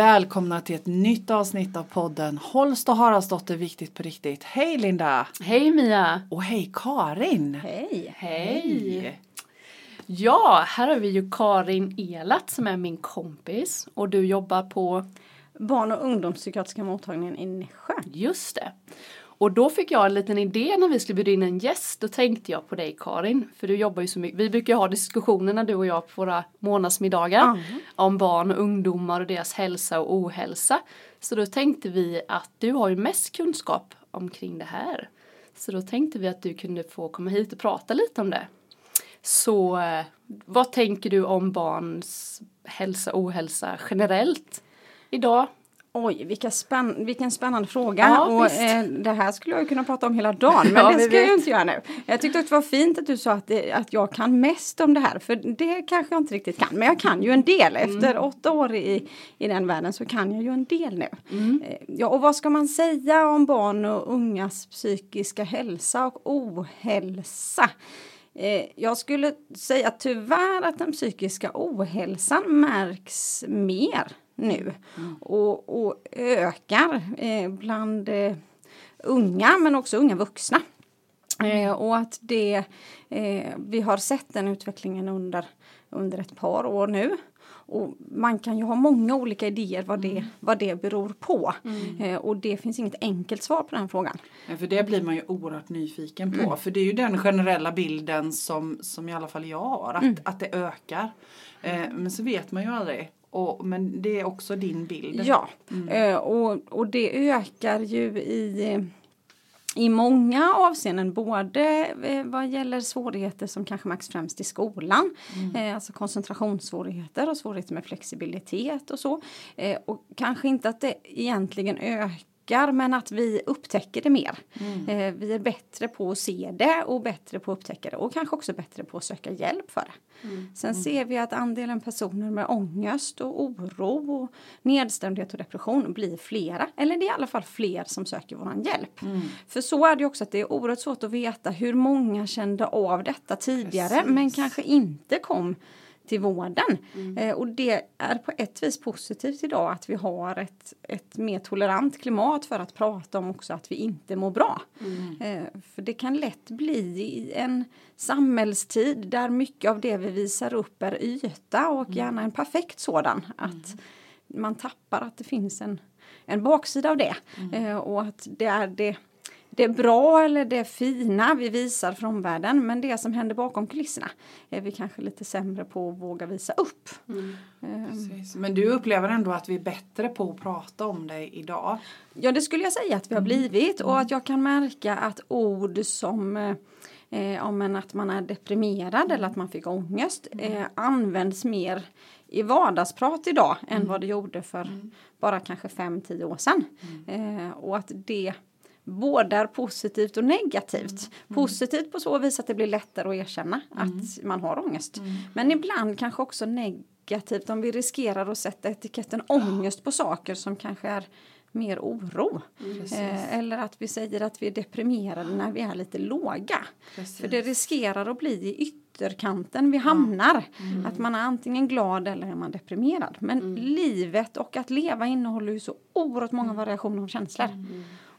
Välkomna till ett nytt avsnitt av podden Holst och Haraldsdotter Viktigt på riktigt. Hej Linda! Hej Mia! Och hej Karin! Hej! Hej! Ja, här har vi ju Karin Elat som är min kompis och du jobbar på Barn och ungdomspsykiatriska mottagningen i Nässjö. Just det. Och då fick jag en liten idé när vi skulle bjuda in en gäst. Då tänkte jag på dig Karin. För du jobbar ju så mycket. Vi brukar ha diskussioner när du och jag på våra månadsmiddagar. Mm. Om barn och ungdomar och deras hälsa och ohälsa. Så då tänkte vi att du har ju mest kunskap omkring det här. Så då tänkte vi att du kunde få komma hit och prata lite om det. Så eh, vad tänker du om barns hälsa och ohälsa generellt idag? Oj, vilka spänn vilken spännande fråga. Ja, och, eh, det här skulle jag kunna prata om hela dagen, men Ja, det ska jag vet. inte göra nu. Jag tyckte också det var fint att du sa att, det, att jag kan mest om det här, för det kanske jag inte riktigt kan. Men jag kan ju en del. Mm. Efter åtta år i, i den världen så kan jag ju en del nu. Mm. Eh, Ja, och vad ska man säga om barn och ungas psykiska hälsa och ohälsa? Eh, Jag skulle säga tyvärr att den psykiska ohälsan märks mer nu och, och ökar eh, bland eh, unga men också unga vuxna. Eh, och att det, eh, vi har sett den utvecklingen under, under ett par år nu. Och man kan ju ha många olika idéer vad det, vad det beror på. Eh, och det finns inget enkelt svar på den frågan. Ja, För det blir man ju oerhört nyfiken på. Mm. För det är ju den generella bilden som, som i alla fall jag har. Att, Mm. att det ökar. Eh, men så vet man ju aldrig. Och, men det är också din bild. Ja, eh, och, och det ökar ju i, i många avseenden. Både eh, vad gäller svårigheter som kanske märks främst i skolan. Eh, alltså koncentrationssvårigheter och svårigheter med flexibilitet och så. Och kanske inte att det egentligen ökar men att vi upptäcker det mer. Eh, vi är bättre på att se det och bättre på att upptäcka det och kanske också bättre på att söka hjälp för det. Sen ser vi att andelen personer med ångest och oro och nedstämdhet och depression blir flera. Eller det är i alla fall fler som söker våran hjälp. För så är det också att det är oerhört svårt att veta hur många kände av detta tidigare Precis. men kanske inte kom till vården. Eh, och det är på ett vis positivt idag att vi har ett, ett mer tolerant klimat för att prata om också att vi inte mår bra. Eh, för det kan lätt bli i en samhällstid där mycket av det vi visar upp är yta och gärna en perfekt sådan. Att man tappar att det finns en, en baksida av det. Eh, och att det är det det är bra eller det fina vi visar för omvärlden men det som händer bakom kulisserna är vi kanske lite sämre på att våga visa upp. Eh, Precis. Men du upplever ändå att vi är bättre på att prata om det idag. Ja, det skulle jag säga att vi har blivit och att jag kan märka att ord som eh, men att man är deprimerad eller att man fick ångest eh, används mer i vardagsprat idag än vad det gjorde för bara kanske 5-10 år sedan. Eh, och att det både är positivt och negativt. Positivt på så vis att det blir lättare att erkänna att man har ångest. Men ibland kanske också negativt om vi riskerar att sätta etiketten ångest på saker som kanske är mer oro. Eh, eller att vi säger att vi är deprimerade när vi är lite låga. Precis. För det riskerar att bli i ytterkanten vi hamnar. Att man är antingen glad eller är man deprimerad. Men livet och att leva innehåller ju så oerhört många variationer av känslor.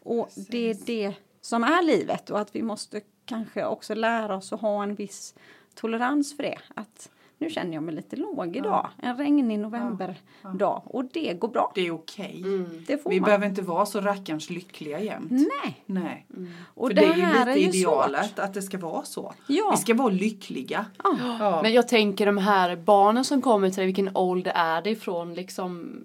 Och det är det som är livet och att vi måste kanske också lära oss att ha en viss tolerans för det. Att nu känner jag mig lite låg idag. En regnig novemberdag. Och det går bra. Det är okej. Det får Vi man. behöver inte vara så rackarns lyckliga jämt. Nej. Nej. Och För det, det är ju här lite är ju idealet svårt. att det ska vara så. Ja. Vi ska vara lyckliga. Ja. Men jag tänker de här barnen som kommer till dig, vilken ålder är det ifrån liksom?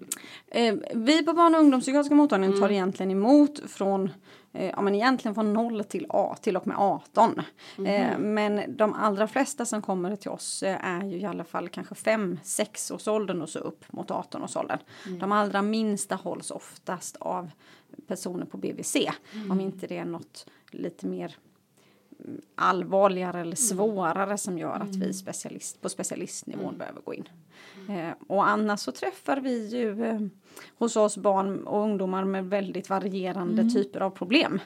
Eh, vi på barn och ungdomspsykiatriska mottagningen tar egentligen emot från ja, men egentligen från 0 till, A, till och med 18. Eh, men de allra flesta som kommer till oss eh, är ju i alla fall kanske 5-6 års åldern och så upp mot 18 års åldern. De allra minsta hålls oftast av personer på BVC. Om inte det är något lite mer allvarligare eller svårare som gör att vi specialist, på specialistnivån behöver gå in. Eh, och annars så träffar vi ju eh, hos oss barn och ungdomar med väldigt varierande Mm. typer av problem.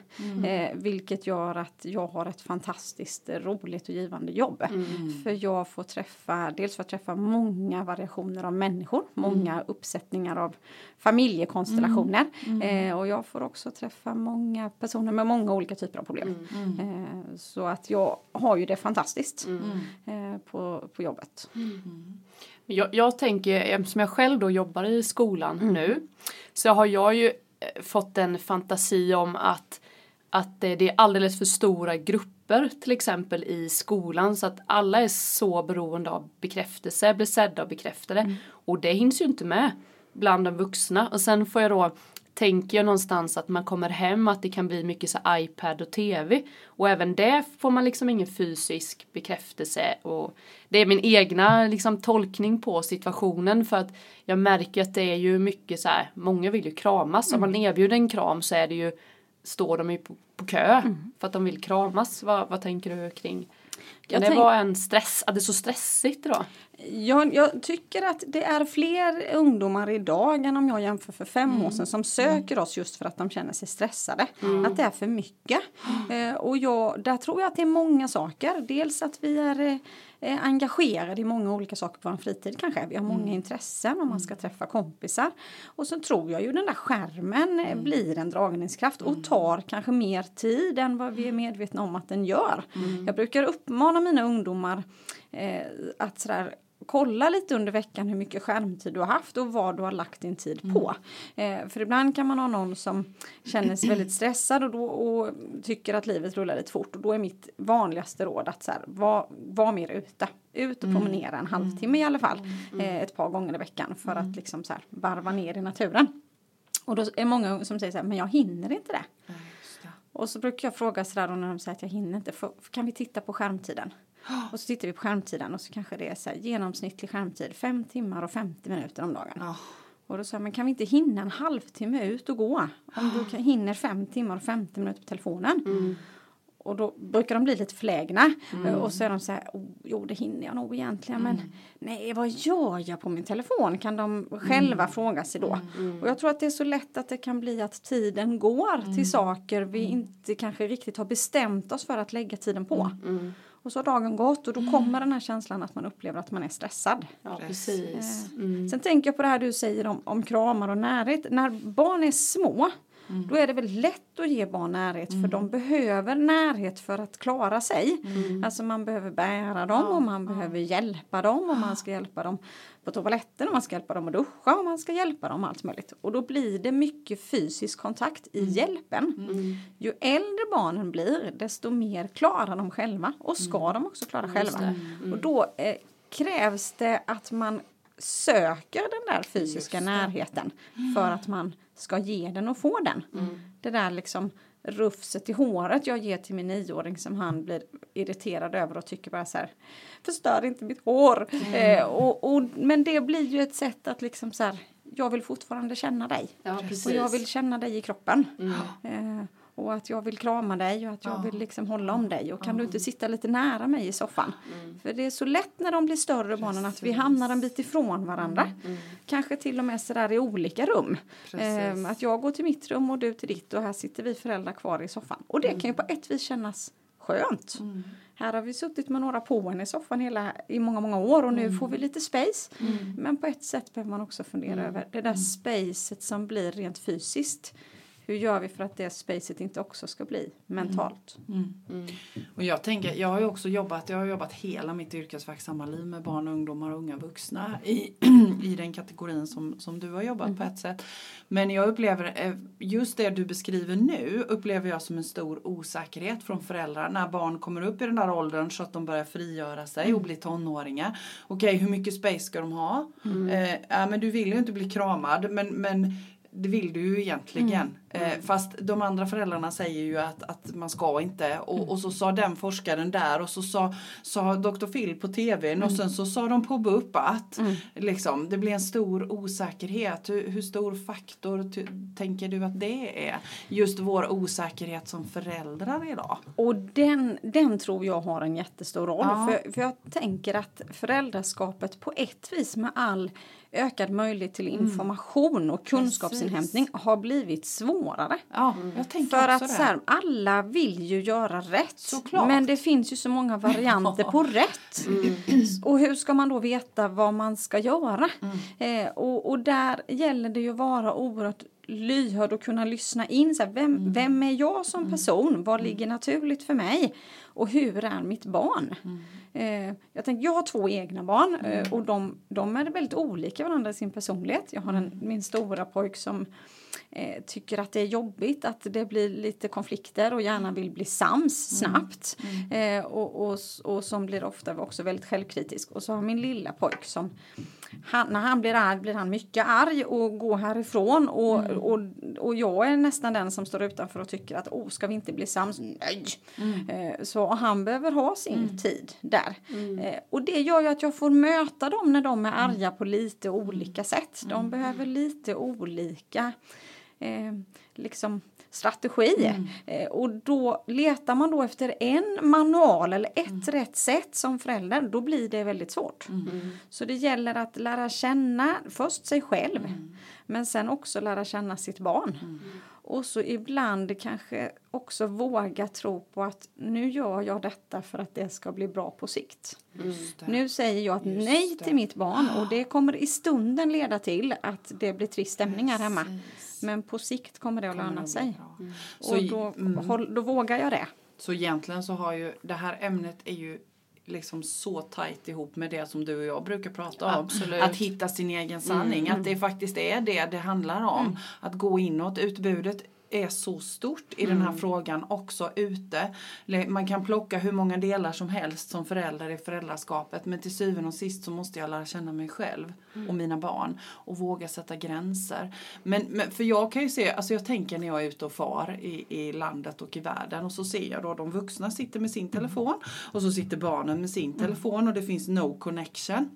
Eh, vilket gör att jag har ett fantastiskt roligt och givande jobb. Mm. För jag får träffa, dels att träffa många variationer av människor, många Mm. uppsättningar av familjekonstellationer. Eh, och jag får också träffa många personer med många olika typer av problem. Mm. Eh, så att jag har ju det fantastiskt på, på jobbet. Jag, jag tänker, eftersom jag själv då jobbar i skolan nu, så har jag ju eh, fått en fantasi om att, att det det är alldeles för stora grupper till exempel i skolan så att alla är så beroende av bekräftelse, blir sedda och bekräftade. Och det hinns ju inte med bland de vuxna. Och sen får jag då tänker jag någonstans att man kommer hem att det kan bli mycket så iPad och TV och även det får man liksom ingen fysisk bekräftelse. Och det är min egna liksom tolkning på situationen. För att jag märker att det är ju mycket så här många vill ju kramas. Om man erbjuder en kram så är det ju står de ju på, på kö för att de vill kramas. Vad, vad tänker du kring? Kan Jag det tänk- vara en stress, att det är så stressigt då? Jag, jag tycker att det är fler ungdomar idag än om jag jämför för fem år sedan som söker oss just för att de känner sig stressade. Att det är för mycket. Eh, och jag, där tror jag att det är många saker. Dels att vi är eh, engagerade i många olika saker på vår fritid kanske. Vi har många intressen om man ska träffa kompisar. Och så tror jag ju den där skärmen eh, blir en dragningskraft och tar kanske mer tid än vad vi är medvetna om att den gör. Jag brukar uppmana mina ungdomar eh, att sådär kolla lite under veckan hur mycket skärmtid du har haft och vad du har lagt din tid på. Eh, för ibland kan man ha någon som känner sig väldigt stressad och, då, och tycker att livet rullar lite fort och då är mitt vanligaste råd att så här, var, var mer ute. Ut och promenera en halvtimme i alla fall eh, ett par gånger i veckan för att liksom så här varva ner i naturen. Och då är många som säger så här, men jag hinner inte det. Det. Och så brukar jag fråga sådär när de säger att jag hinner inte, för, kan vi titta på skärmtiden? Och så tittar vi på skärmtiden och så kanske det är så här, genomsnittlig skärmtid 5 timmar och 50 minuter om dagen. Ja. Och då sa jag, men kan vi inte hinna en halvtimme ut och gå? Om du kan, hinner 5 timmar och 50 minuter på telefonen. Och då brukar de bli lite förlägna. Och så är de så här, oh, jo det hinner jag nog egentligen. Men nej, vad gör jag på min telefon? Kan de själva fråga sig då. Och jag tror att det är så lätt att det kan bli att tiden går till saker vi inte kanske riktigt har bestämt oss för att lägga tiden på. Och så har dagen gått och då kommer den här känslan att man upplever att man är stressad. Ja Precis. precis. Mm. Sen tänker jag på det här du säger om, om kramar och närhet. När barn är små då är det väldigt lätt att ge barn närhet för de behöver närhet för att klara sig. Alltså man behöver bära dem och man behöver hjälpa dem och man ska hjälpa dem på toaletten och man ska hjälpa dem att duscha och man ska hjälpa dem allt möjligt. Och då blir det mycket fysisk kontakt i hjälpen. Ju äldre barnen blir desto mer klarar de själva och ska de också klara själva. Och då eh, krävs det att man söker den där fysiska närheten för att man ska ge den och få den. Det där liksom rufset i håret jag ger till min nioåring som han blir irriterad över och tycker bara så här förstör inte mitt hår. Eh, och, och, men det blir ju ett sätt att liksom så här jag vill fortfarande känna dig. Ja. Och jag vill känna dig i kroppen. Mm. Eh, och att jag vill krama dig och att jag vill liksom hålla om dig. Och kan du inte sitta lite nära mig i soffan? Mm. För det är så lätt när de blir större barnen att vi hamnar en bit ifrån varandra. Mm. Kanske till och med sådär i olika rum. Precis. Eh, att jag går till mitt rum och du till ditt och här sitter vi föräldrar kvar i soffan. Och det kan ju på ett vis kännas skönt. Här har vi suttit med några på en i soffan hela, i många, många år och nu får vi lite space. Men på ett sätt behöver man också fundera över det där spacet som blir rent fysiskt. Hur gör vi för att det spacet inte också ska bli mentalt? Och jag tänker, jag har ju också jobbat, jag har jobbat hela mitt yrkesverksamma liv med barn, ungdomar och unga vuxna i, i den kategorin som, som du har jobbat på ett sätt. Men jag upplever, eh, just det du beskriver nu upplever jag som en stor osäkerhet från föräldrar när barn kommer upp i den där åldern så att de börjar frigöra sig och bli tonåringar. Okej, hur mycket space ska de ha? Eh, ja, men du vill ju inte bli kramad men, men det vill du ju egentligen. Eh, fast de andra föräldrarna säger ju att, att man ska inte. Och, och så sa den forskaren där och så sa, sa Dr. Phil på tvn och sen så sa de på BUP att liksom, det blir en stor osäkerhet. Hur, hur stor faktor tänker du att det är? Just vår osäkerhet som föräldrar idag. Och den, den tror jag har en jättestor roll. Ja. För, för jag tänker att föräldraskapet på ett vis med all ökad möjlighet till information och kunskapsinhämtning har blivit svårare. Ja, jag tänker För också att det. så här, alla vill ju göra rätt. Såklart. Men det finns ju så många varianter på rätt. Och hur ska man då veta vad man ska göra? Eh, och, och där gäller det ju att vara oerhört lyhörd och kunna lyssna in. Så här, vem, vem är jag som person? Vad ligger naturligt för mig? Och hur är mitt barn? Eh, jag, tänker, jag har två egna barn eh, och de, de är väldigt olika varandra i sin personlighet. Jag har en, min stora pojk som eh, tycker att det är jobbigt att det blir lite konflikter och gärna vill bli sams snabbt. Eh, och, och, och som blir ofta också väldigt självkritisk. Och så har min lilla pojk som han, när han blir arg blir han mycket arg och går härifrån och, och, och jag är nästan den som står utanför och tycker att oh, ska vi inte bli sams? Nej! Eh, så han behöver ha sin tid där. Eh, och det gör ju att jag får möta dem när de är arga på lite olika sätt. De behöver lite olika eh, liksom strategi. Eh, och då letar man då efter en manual eller ett rätt sätt som förälder, då blir det väldigt svårt. Så det gäller att lära känna först sig själv, men sen också lära känna sitt barn. Och så ibland kanske också våga tro på att nu gör jag detta för att det ska bli bra på sikt. Nu säger jag nej till mitt barn och det kommer i stunden leda till att det blir trist stämning här hemma. Men på sikt kommer det att löna sig. Så, Och då, mm, håll, då vågar jag det. så egentligen så har ju det här ämnet är ju liksom så tajt ihop med det som du och jag brukar prata om. Absolut. Att hitta sin egen sanning. Att det faktiskt är det det handlar om. Att gå inåt. Utbudet är så stort i den här frågan också ute. Man kan plocka hur många delar som helst som förälder i föräldraskapet men till syvende och sist så måste jag lära känna mig själv och mina barn och våga sätta gränser. Men, men för jag kan ju se, alltså jag tänker när jag är ute och far i, i landet och i världen och så ser jag då de vuxna sitter med sin telefon och så sitter barnen med sin telefon och det finns no connection.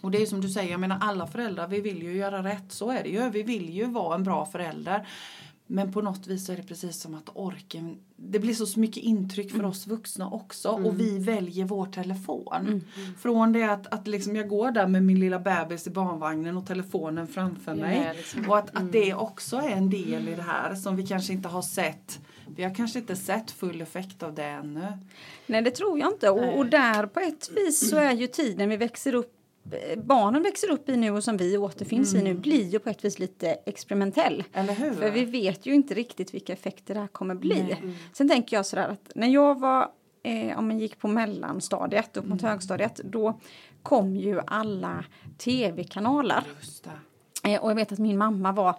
Och det är som du säger, jag menar alla föräldrar, vi vill ju göra rätt, så är det ju. Vi vill ju vara en bra förälder. Men på något vis är det precis som att orken, det blir så mycket intryck för oss vuxna också och vi väljer vår telefon. Från det att, att liksom jag går där med min lilla bebis i barnvagnen och telefonen framför mig. liksom. Och att, att det också är en del i det här som vi kanske inte har sett. Vi har kanske inte sett full effekt av det ännu. Nej, det tror jag inte. Och, och där på ett vis så är ju tiden vi växer upp Barnen växer upp i nu och som vi återfinns i nu blir ju på ett vis lite experimentell. För vi vet ju inte riktigt vilka effekter det här kommer bli. Nej. Sen tänker jag sådär att när jag var, eh, om man gick på mellanstadiet upp mot högstadiet, då kom ju alla tv-kanaler. Eh, och jag vet att min mamma var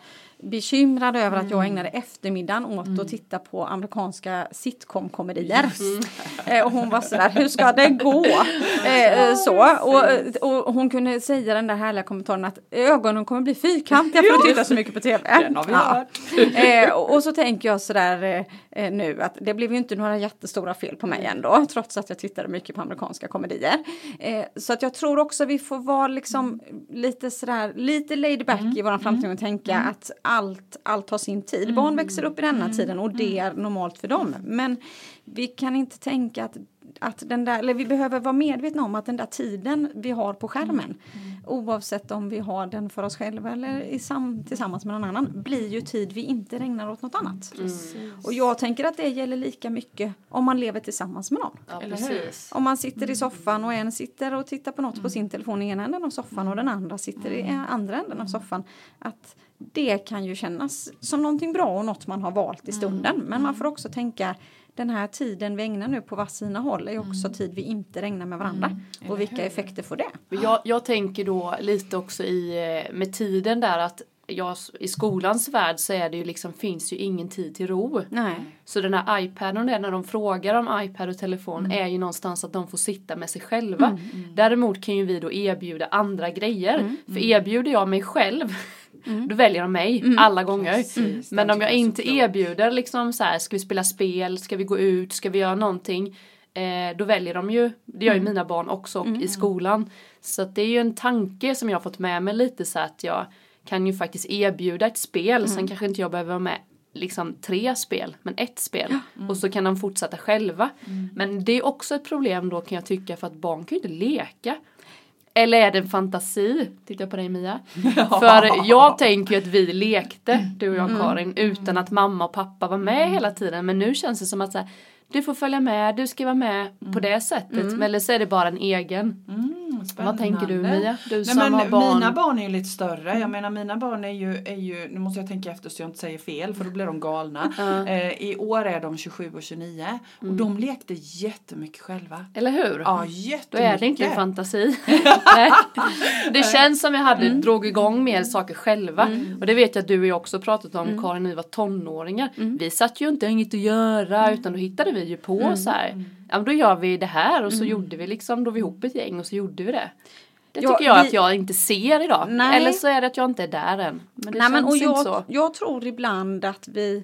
bekymrad över att jag ägnade eftermiddagen åt att titta på amerikanska sitcom-komedier. Eh, och hon var sådär, hur ska det gå? Eh, så. Och, och hon kunde säga den där härliga kommentaren att ögonen kommer bli fyrkantiga för att titta så mycket på tv. Den har vi Ja. Eh, och, och så tänker jag sådär eh, eh, nu att det blev ju inte några jättestora fel på mig ändå trots att jag tittade mycket på amerikanska komedier. Eh, så att jag tror också vi får vara liksom lite sådär lite laid back i våran framtid och tänka att allt, allt har sin tid. Barn växer upp i denna tiden och det är normalt för dem. Men vi kan inte tänka att att den där, eller vi behöver vara medvetna om att den där tiden vi har på skärmen oavsett om vi har den för oss själva eller i sam, tillsammans med någon annan blir ju tid vi inte ägnar åt något annat. Och jag tänker att det gäller lika mycket om man lever tillsammans med någon. Ja, Eller hur? precis. Om man sitter i soffan och en sitter och tittar på något på sin telefon i ena änden av soffan och den andra sitter i andra änden av soffan. Att det kan ju kännas som någonting bra och något man har valt i stunden. Men man får också tänka den här tiden vi ägnar nu på varsina håll är också tid vi inte ägnar med varandra. Och vilka effekter får det? Jag, jag tänker då lite också i eh, med tiden där att ja, i skolans värld så är det ju liksom, finns ju ingen tid till ro. Nej. Så den här iPaden när de frågar om iPad och telefon är ju någonstans att de får sitta med sig själva. Däremot kan ju vi då erbjuda andra grejer. För erbjuder jag mig själv då väljer de mig alla gånger. Precis, Men om jag inte erbjuder liksom så här, ska vi spela spel, ska vi gå ut, ska vi göra någonting. Eh, då väljer de ju, det gör ju mina barn också och i skolan. Så det är ju en tanke som jag har fått med mig lite så att jag kan ju faktiskt erbjuda ett spel. Sen kanske inte jag behöver vara med liksom tre spel, men ett spel. Och så kan de fortsätta själva. Men det är också ett problem då kan jag tycka för att barn kan ju inte leka. Eller är det en fantasi? Tittar jag på dig Mia. För jag tänker ju att vi lekte, du och jag Karin, utan att mamma och pappa var med hela tiden. Men nu känns det som att så här, du får följa med, du ska vara med på det sättet. Eller så är det bara en egen. Mm, Vad tänker du. Mia? Du Nej, som men har barn. Mina barn är ju lite större. Jag menar mina barn är ju, är ju, nu måste jag tänka efter så jag inte säger fel för då blir de galna. Eh, I år är de 27 och 29 och Mm. de lekte jättemycket själva. Eller hur? Ja, Då jättemycket. är det inte en fantasi. Det känns som jag hade drog igång mer saker själva. Och det vet jag att du och jag också pratat om Karin när vi var tonåringar. Vi satt ju inte inget att göra utan då hittade vi ju på så här. Ja men då gör vi det här och så gjorde vi liksom, då var vi ihop ett gäng och så gjorde vi det. Det Ja, tycker jag vi- att jag inte ser idag. Nej. Eller så är det att jag inte är där än. Men det Nej, men, känns och inte jag, så. jag tror ibland att vi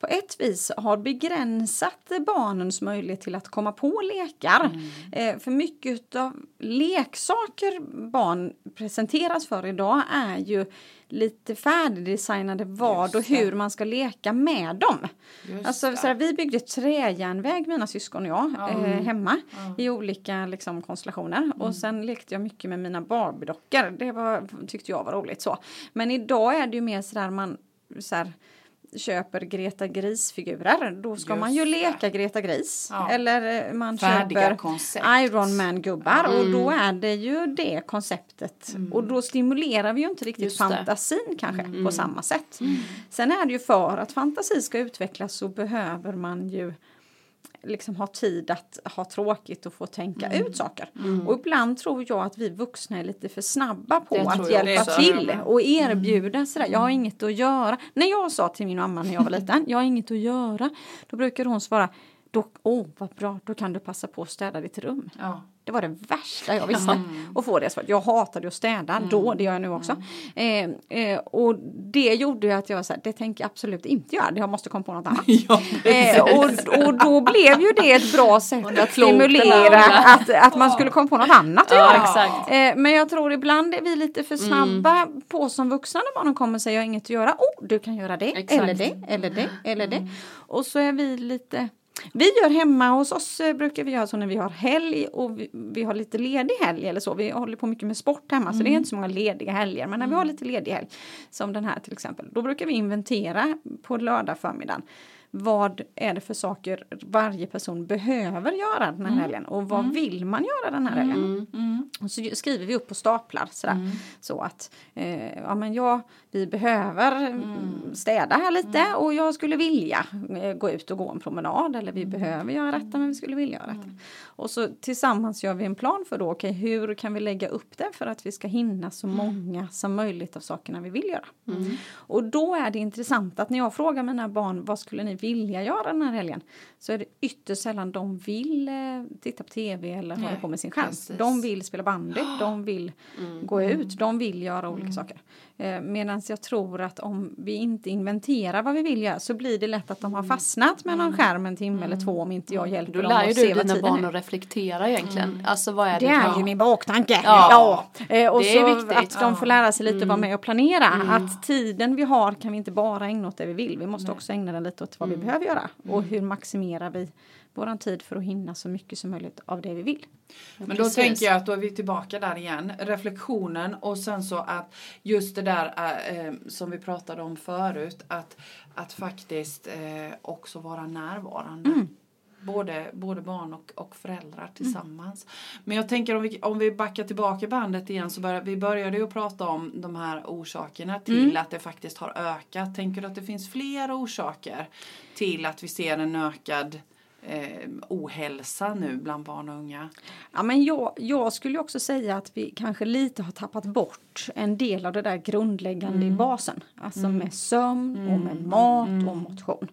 på ett vis har begränsat barnens möjlighet till att komma på lekar. Eh, för mycket av leksaker barn presenteras för idag är ju lite färdigdesignade vad och hur man ska leka med dem. Just Alltså, så här, vi byggde träjärnväg, mina syskon och jag, Ja. eh, hemma i olika liksom, konstellationer. Och sen lekte jag mycket med mina Barbie-dockor. Det var, tyckte jag var roligt. så. Men idag är det ju mer sådär man så här, köper Greta Gris-figurer. Då ska Just man ju det. leka Greta Gris. Ja. Eller eh, man Färdiga köper koncept. Iron Man-gubbar och då är det ju det konceptet. Och då stimulerar vi ju inte riktigt Just det. fantasin kanske på samma sätt. Sen är det ju för att fantasi ska utvecklas så behöver man ju liksom ha tid att ha tråkigt och få tänka ut saker. Och ibland tror jag att vi vuxna är lite för snabba på Det att hjälpa också. till och erbjuda sådär, jag har inget att göra. När jag sa till min mamma när jag var liten, jag har inget att göra, då brukade hon svara, då, åh vad bra, då kan du passa på att städa ditt rum. Ja. Det var det värsta jag visste. Att få det svaret. Jag hatade att städa då, det gör jag nu också. Eh, eh, och det gjorde att jag här, det tänker jag absolut inte göra, jag måste komma på något annat. Ja, Eh, och, och då blev ju det ett bra sätt att stimulera att, att man skulle komma på något annat att göra. Eh, men jag tror ibland är vi lite för snabba på som vuxna när barnen kommer och säger jag har inget att göra. Oh, du kan göra det, Exakt. eller det, eller det, eller det. Och så är vi lite vi gör hemma hos oss eh, brukar vi göra så när vi har helg och vi, vi har lite ledig helg eller så. Vi håller på mycket med sport hemma så det är inte så många lediga helger. Men när vi har lite ledig helg som den här till exempel. Då brukar vi inventera på lördag förmiddagen. Vad är det för saker varje person behöver göra den här helgen? Och vad vill man göra den här helgen? Och så skriver vi upp på staplar sådär. Så att eh, ja, men jag, vi behöver mm. städa här lite och jag skulle vilja eh, gå ut och gå en promenad eller vi behöver göra detta men vi skulle vilja göra detta. Och så tillsammans gör vi en plan för då, okej hur kan vi lägga upp det för att vi ska hinna så många som möjligt av sakerna vi vill göra. Och då är det intressant att när jag frågar mina barn vad skulle ni vilja göra den här helgen? Så är det ytterst sällan de vill eh, titta på tv eller hålla Nej, på med sin skärm. De vill spela bandy, de vill gå ut, de vill göra olika saker. Eh, Medan jag tror att om vi inte inventerar vad vi vill göra så blir det lätt att de har fastnat med någon skärm en timme eller två om inte jag hjälper Då dem lär ju att se du vad dina tiden barn är. att reflektera egentligen. Alltså vad är det? Det är du- ju min baktanke. Ja. Eh, och Det är så viktigt. att de får lära sig lite att vara med och planera. Att tiden vi har kan vi inte bara ägna åt det vi vill. Vi måste också ägna den lite åt vad vi behöver göra. Och hur maximerar vi våran tid för att hinna så mycket som möjligt av det vi vill. Men då Precis. tänker jag att då är vi tillbaka där igen. Reflektionen och sen så att just det där eh, som vi pratade om förut. Att, att faktiskt eh, också vara närvarande. Både, både barn och, och föräldrar tillsammans. Men jag tänker om vi, om vi backar tillbaka bandet igen så börjar, vi började ju prata om de här orsakerna till att det faktiskt har ökat. Tänker du att det finns fler orsaker till att vi ser en ökad eh, ohälsa nu bland barn och unga? Ja, men jag, jag skulle också säga att vi kanske lite har tappat bort en del av det där grundläggande i basen. Alltså med sömn och med mat och motion.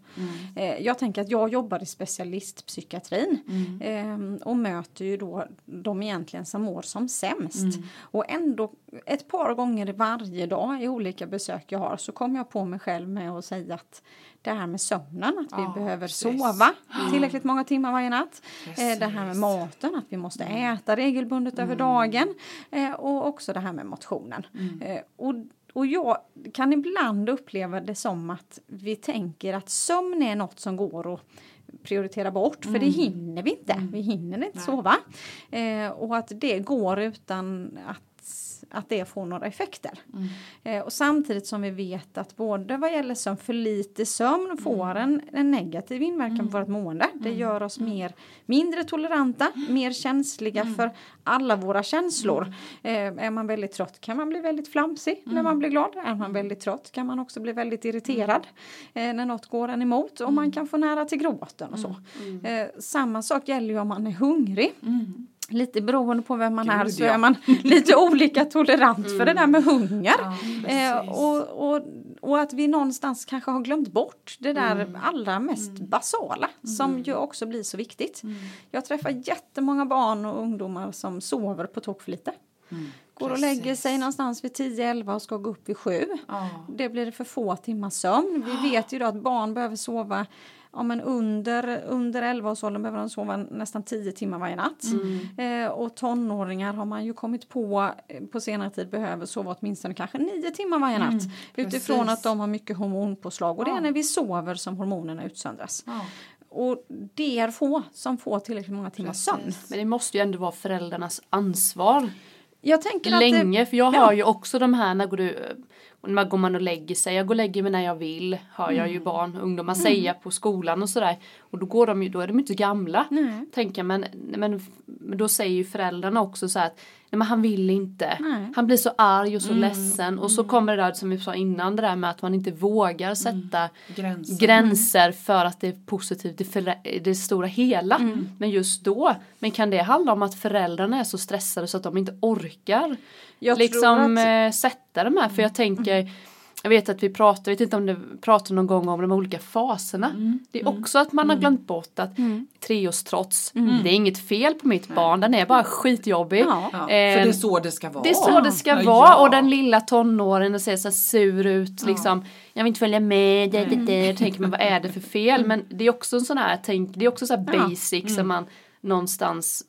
Eh, jag tänker att jag jobbar i specialistpsykiatrin eh, och möter ju då de egentligen som mår som sämst. Och ändå ett par gånger varje dag i olika besök jag har så kommer jag på mig själv med att säga att det här med sömnen, att vi Ja, behöver precis. sova tillräckligt många timmar varje natt. Eh, det här med Precis. maten, att vi måste äta regelbundet över dagen. Eh, och också det här med motionen. Eh, och, och jag kan ibland uppleva det som att vi tänker att sömn är något som går att prioritera bort för det hinner vi inte. Vi hinner inte Nej. sova. Eh, och att det går utan att att det får några effekter. Eh, och samtidigt som vi vet att både vad gäller sömn, för lite sömn får en, en negativ inverkan på vårt mående. Det gör oss mer, mindre toleranta, mer känsliga för alla våra känslor. Eh, är man väldigt trött kan man bli väldigt flamsig när man blir glad. Är man väldigt trött kan man också bli väldigt irriterad eh, när något går en emot och man kan få nära till gråten och så. Eh, samma sak gäller ju om man är hungrig. Lite beroende på vem man Gud, är så ja. är man lite olika tolerant för det där med hunger. Ja, Eh, och, och, och att vi någonstans kanske har glömt bort det där Mm. allra mest basala som ju också blir så viktigt. Mm. Jag träffar jättemånga barn och ungdomar som sover på tok för lite. Går och lägger Mm. Sig någonstans vid 10-11 och ska gå upp vid 7. Ja. Det blir för få timmar sömn. Vi vet ju då att barn behöver sova Ja, men under, under 11-årsåldern behöver de sova nästan 10 timmar varje natt. Eh, och tonåringar har man ju kommit på eh, på senare tid behöver sova åtminstone kanske 9 timmar varje natt. Utifrån precis. att de har mycket hormonpåslag och det är Ja. när vi sover som hormonerna utsöndras. Ja. Och det är få som får tillräckligt många timmar sömn. Men det måste ju ändå vara föräldrarnas ansvar. Jag tänker att det- Länge, för jag ja. har ju också de här när går du och när går man och lägger sig, jag går och lägger mig när jag vill, hör jag Mm. ju barn och ungdomar säga på skolan och sådär. Och då går de ju, då är de inte gamla. Nej. Tänker jag, men, men, men då säger ju föräldrarna också så här att nej men han vill inte. Nej. Han blir så arg och så Mm. ledsen och så kommer det där som vi sa innan det där med att man inte vågar sätta Gränser. gränser för att det är positivt i det stora hela. Mm. Men just då, men kan det handla om att föräldrarna är så stressade så att de inte orkar Jag liksom tror att, eh, sätta de här? För jag tänker jag vet att vi pratar, jag vet inte om det pratar någon gång om de olika faserna. Mm. Det är också att man har glömt bort att Mm. treårstrots, det är inget fel på mitt barn, den är bara skitjobbig. Ja. Ja, för Eh, det är så det ska vara. det är så det ska Ja, vara och den lilla tonåringen och ser så sur ut liksom. Jag vill inte följa med, det, det, det. Jag tänker men vad är det för fel? Men det är också en sån här, tänk, det är också så här Ja. basic som man någonstans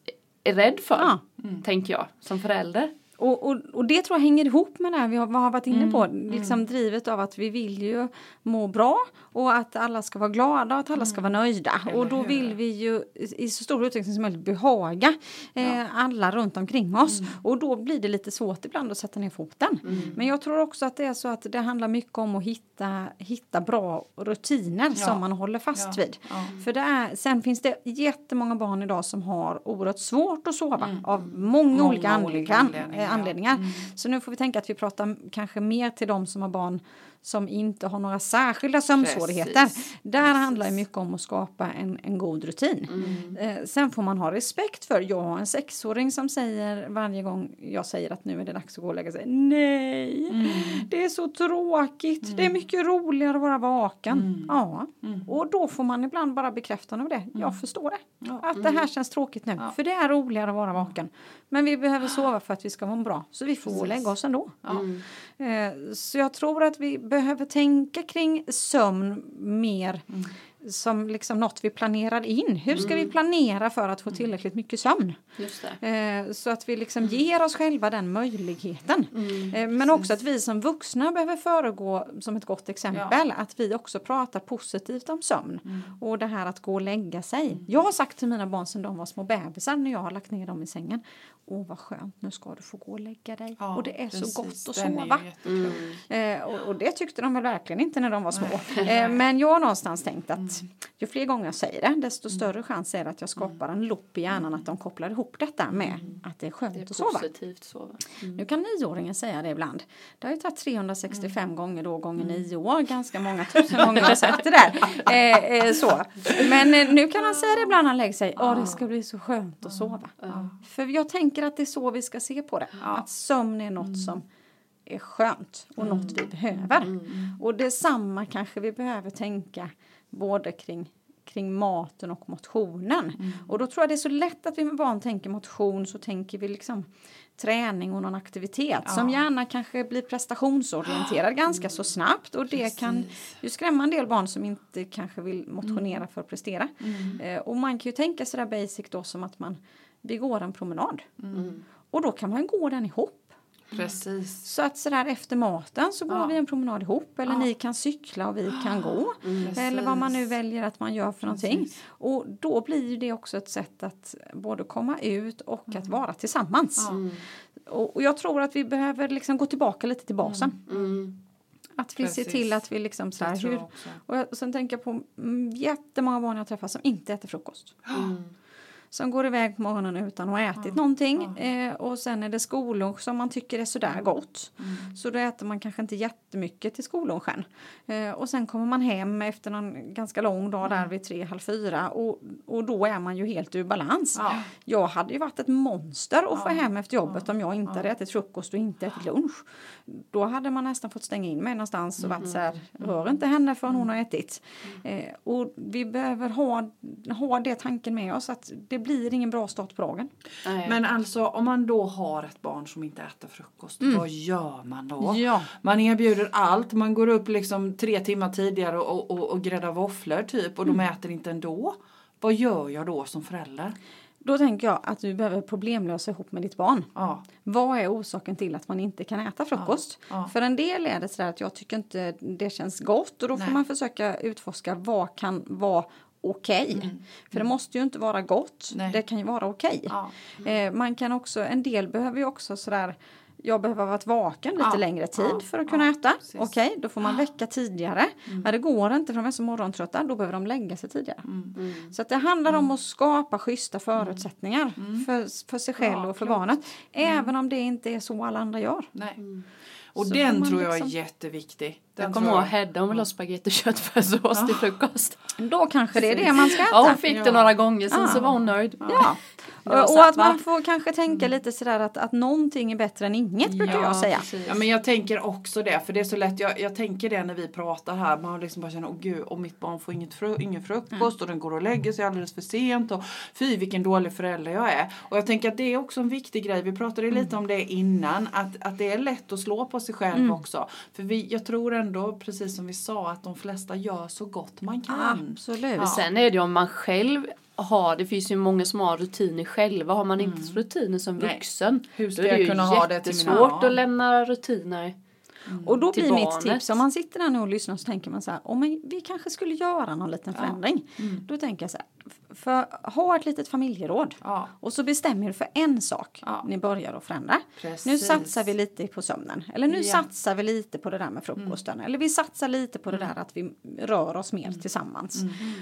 är rädd för. Ja. Tänker jag som förälder. Och, och, och det tror jag hänger ihop med det här vi har, har varit inne på. Mm, Liksom drivet av att vi vill ju må bra och att alla ska vara glada och att alla ska vara nöjda. Mm. Eller och då hur? vill vi ju i så stor utsträckning som möjligt behaga eh, alla runt omkring oss. Mm. Och då blir det lite svårt ibland att sätta ner foten. Men jag tror också att det är så att det handlar mycket om att hitta, hitta bra rutiner Ja. som man håller fast Ja. vid. Ja. För det är, sen finns det jättemånga barn idag som har oerhört svårt att sova av många, Många olika, olika anledningar. Anledningar, anledningar. Så nu får vi tänka att vi pratar kanske mer till de som har barn som inte har några särskilda sömnsvårigheter. Precis. Där Precis. handlar det mycket om att skapa en, en god rutin. Eh, sen får man ha respekt för, jag har en sexåring som säger varje gång jag säger att nu är det dags att gå och lägga sig. Nej, det är så tråkigt, det är mycket roligare att vara vaken. Ja, och då får man ibland bara bekräftande av det. Jag förstår det. Att det här känns tråkigt nu, Ja. för det är roligare att vara vaken. Men vi behöver sova för att vi ska må bra, så vi får Precis. lägga oss ändå. Ja. Eh, Så jag tror att vi behöver tänka kring sömn mer som liksom något vi planerar in. Hur ska vi planera för att få tillräckligt mycket sömn? Eh, Så att vi liksom ger oss själva den möjligheten. Eh, Men också att vi som vuxna behöver föregå som ett gott exempel. Att vi också pratar positivt om sömn. Och det här att gå och lägga sig. Jag har sagt till mina barn sedan de var små bebisar när jag har lagt ner dem i sängen. Åh vad skönt, nu ska du få gå och lägga dig. Ja, och det är precis. så gott att sova. Eh, och, och det tyckte de väl verkligen inte när de var små. Eh, men jag har någonstans tänkt att att ju fler gånger jag säger det desto större chans är det att jag skapar en loop i hjärnan att de kopplar ihop detta med att det är skönt Det är att sova. positivt sova. Nu kan nioåringen säga det ibland. Det har ju tagit 365 gånger då gånger nio år. Ganska många tusen gånger jag sagt det där. Eh, eh, så. Men eh, nu kan han säga det ibland när han lägger sig. Åh, det ska bli så skönt att sova. För jag tänker att det är så vi ska se på det. Att sömn är något som är skönt och något vi behöver. Och detsamma kanske vi behöver tänka både kring kring maten och motionen. Och då tror jag det är så lätt att vi med barn tänker motion så tänker vi liksom träning och någon aktivitet som gärna kanske blir prestationsorienterad ganska så snabbt. Och det kan ju skrämma en del barn som inte kanske vill motionera för att prestera. Eh, och man kan ju tänka sådär basic då som att man vi går en promenad. Och då kan man gå den ihop. Precis. Så att sådär efter maten så går Ja. vi en promenad ihop eller Ja. ni kan cykla och vi kan gå. Eller vad man nu Precis. väljer att man gör för någonting. Precis. Och då blir det också ett sätt att både komma ut och att vara tillsammans. Ja. Och, och jag tror att vi behöver liksom gå tillbaka lite till basen. Mm. Att vi ser Precis. till att vi liksom så här, hur, och jag, sen tänker jag på mm, jättemånga barn jag träffar som inte äter frukost. Mm. Som går iväg på morgonen utan att ha ätit någonting. Eh, och sen är det skollunch som man tycker är sådär gott. Så då äter man kanske inte jättemycket till skollunchen. Eh, och sen kommer man hem efter någon ganska lång dag där vid tre, halv fyra. Och, och då är man ju helt ur balans. Ja. Jag hade ju varit ett monster att få hem efter jobbet om jag inte hade ätit frukost och inte ätit lunch. Då hade man nästan fått stänga in mig någonstans och varit så här, rör inte henne förrän hon har ätit. Eh, och vi behöver ha, ha det tanken med oss att det blir ingen bra start på dagen. Nej. Men alltså om man då har ett barn som inte äter frukost, vad gör man då? Ja. Man erbjuder allt, man går upp liksom tre timmar tidigare och, och, och gräddar våfflor typ och de äter inte ändå. Vad gör jag då som förälder? Då tänker jag att du behöver problemlösa ihop med ditt barn. Ja, Vad är orsaken till att man inte kan äta frukost? ja. För en del är det så att jag tycker inte det känns gott och då får Nej. man försöka utforska vad kan vara okej. För det måste ju inte vara gott, Mm. Nej. det kan ju vara okej. ja. Eh, man kan också, en del behöver ju också sådär jag behöver ha varit vaken lite Ja, längre tid ja, för att kunna ja, äta. precis. Okej, då får man väcka tidigare. Mm. Ja, det går inte för de är så morgontrötta, då behöver de lägga sig tidigare. Mm. Så att det handlar om att skapa schyssta förutsättningar för, för sig själv Mm. Ja, och för klart. barnet. Även om det inte är så alla andra gör. Nej. Och Så den tror jag är liksom- jätteviktig. Den Jag kommer ihåg Hedda, hon vill ha spagetti och köttfärssås till frukost. Då kanske det är det man ska äta. Ja, hon fick det några gånger, sen Ja. så var hon nöjd. Ja. Och, och att man får kanske tänka lite sådär att, att någonting är bättre än inget brukar Ja, jag säga. precis. Ja men jag tänker också det för det är så lätt, jag, jag tänker det när vi pratar här, man liksom bara känner åh gud om mitt barn får inget fru, ingen frukost och den går och lägger sig alldeles för sent och fy vilken dålig förälder jag är. Och jag tänker att det är också en viktig grej, vi pratade lite om det innan, att, att det är lätt att slå på sig själv också. För vi, jag tror ändå, precis som vi sa, att de flesta gör så gott man kan. Absolut. Ja. Sen är det ju om man själv har, det finns ju många som har rutiner själva. Har man inte rutiner som Nej. vuxen Hur ska då är det jag ju kunna ha det till mina jättesvårt att lämna rutiner. Och då blir mitt tips, om man sitter där nu och lyssnar så tänker man så här, om vi kanske skulle göra någon liten förändring. Mm. Då tänker jag så här, för ha ett litet familjeråd. Ja. Och så bestämmer du för en sak Ja. ni börjar att förändra. Precis. Nu satsar vi lite på sömnen. Eller nu Ja. satsar vi lite på det där med frukosten. Eller vi satsar lite på det där att vi rör oss mer tillsammans.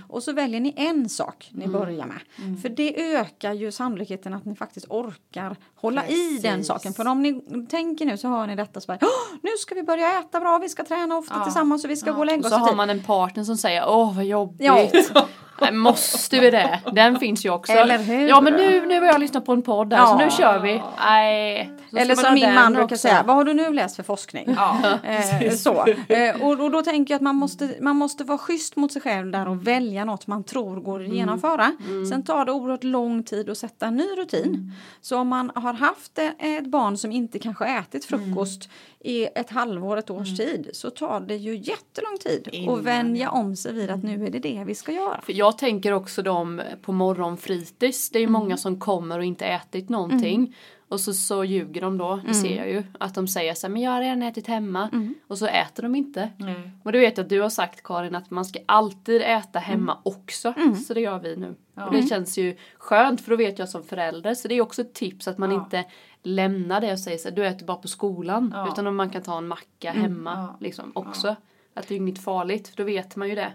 Och så väljer ni en sak ni börjar med. För det ökar ju sannolikheten att ni faktiskt orkar hålla i den Precis. saken. För om ni tänker nu så hör ni detta så bara, "Åh, nu ska vi börja äta bra, vi ska träna ofta tillsammans och vi ska gå och lägga Och oss så i har tid." man en partner som säger åh vad jobbigt. Nej, måste vi det? Den finns ju också. Eller hur? Ja men nu, nu har jag lyssnat på en podd där så Ja. nu kör vi. Nej. så Eller som min man brukar också. säga, vad har du nu läst för forskning? Ja, Eh, så. Eh, och, och då tänker jag att man måste, man måste vara schysst mot sig själv där och välja något man tror går att genomföra. Sen tar det oerhört lång tid att sätta en ny rutin. Så om man har haft e- ett barn som inte kanske ätit frukost i ett halvår, ett års tid så tar det ju jättelång tid Innan, att vänja om sig vid att nu är det det vi ska göra. För jag tänker också de på morgonfritids. Det är ju många som kommer och inte ätit någonting. Och så, så ljuger de då, det ser jag ju. Att de säger så här, men jag har redan ätit hemma. Och så äter de inte. Nej. Och det vet jag att du har sagt Karin att man ska alltid äta hemma också. Så det gör vi nu. Och det känns ju skönt för då vet jag som förälder. Så det är också ett tips att man Ja. inte lämnar det och säger så här, du äter bara på skolan. Ja. Utan om man kan ta en macka hemma Ja. liksom också. Att det är inget farligt för då vet man ju det.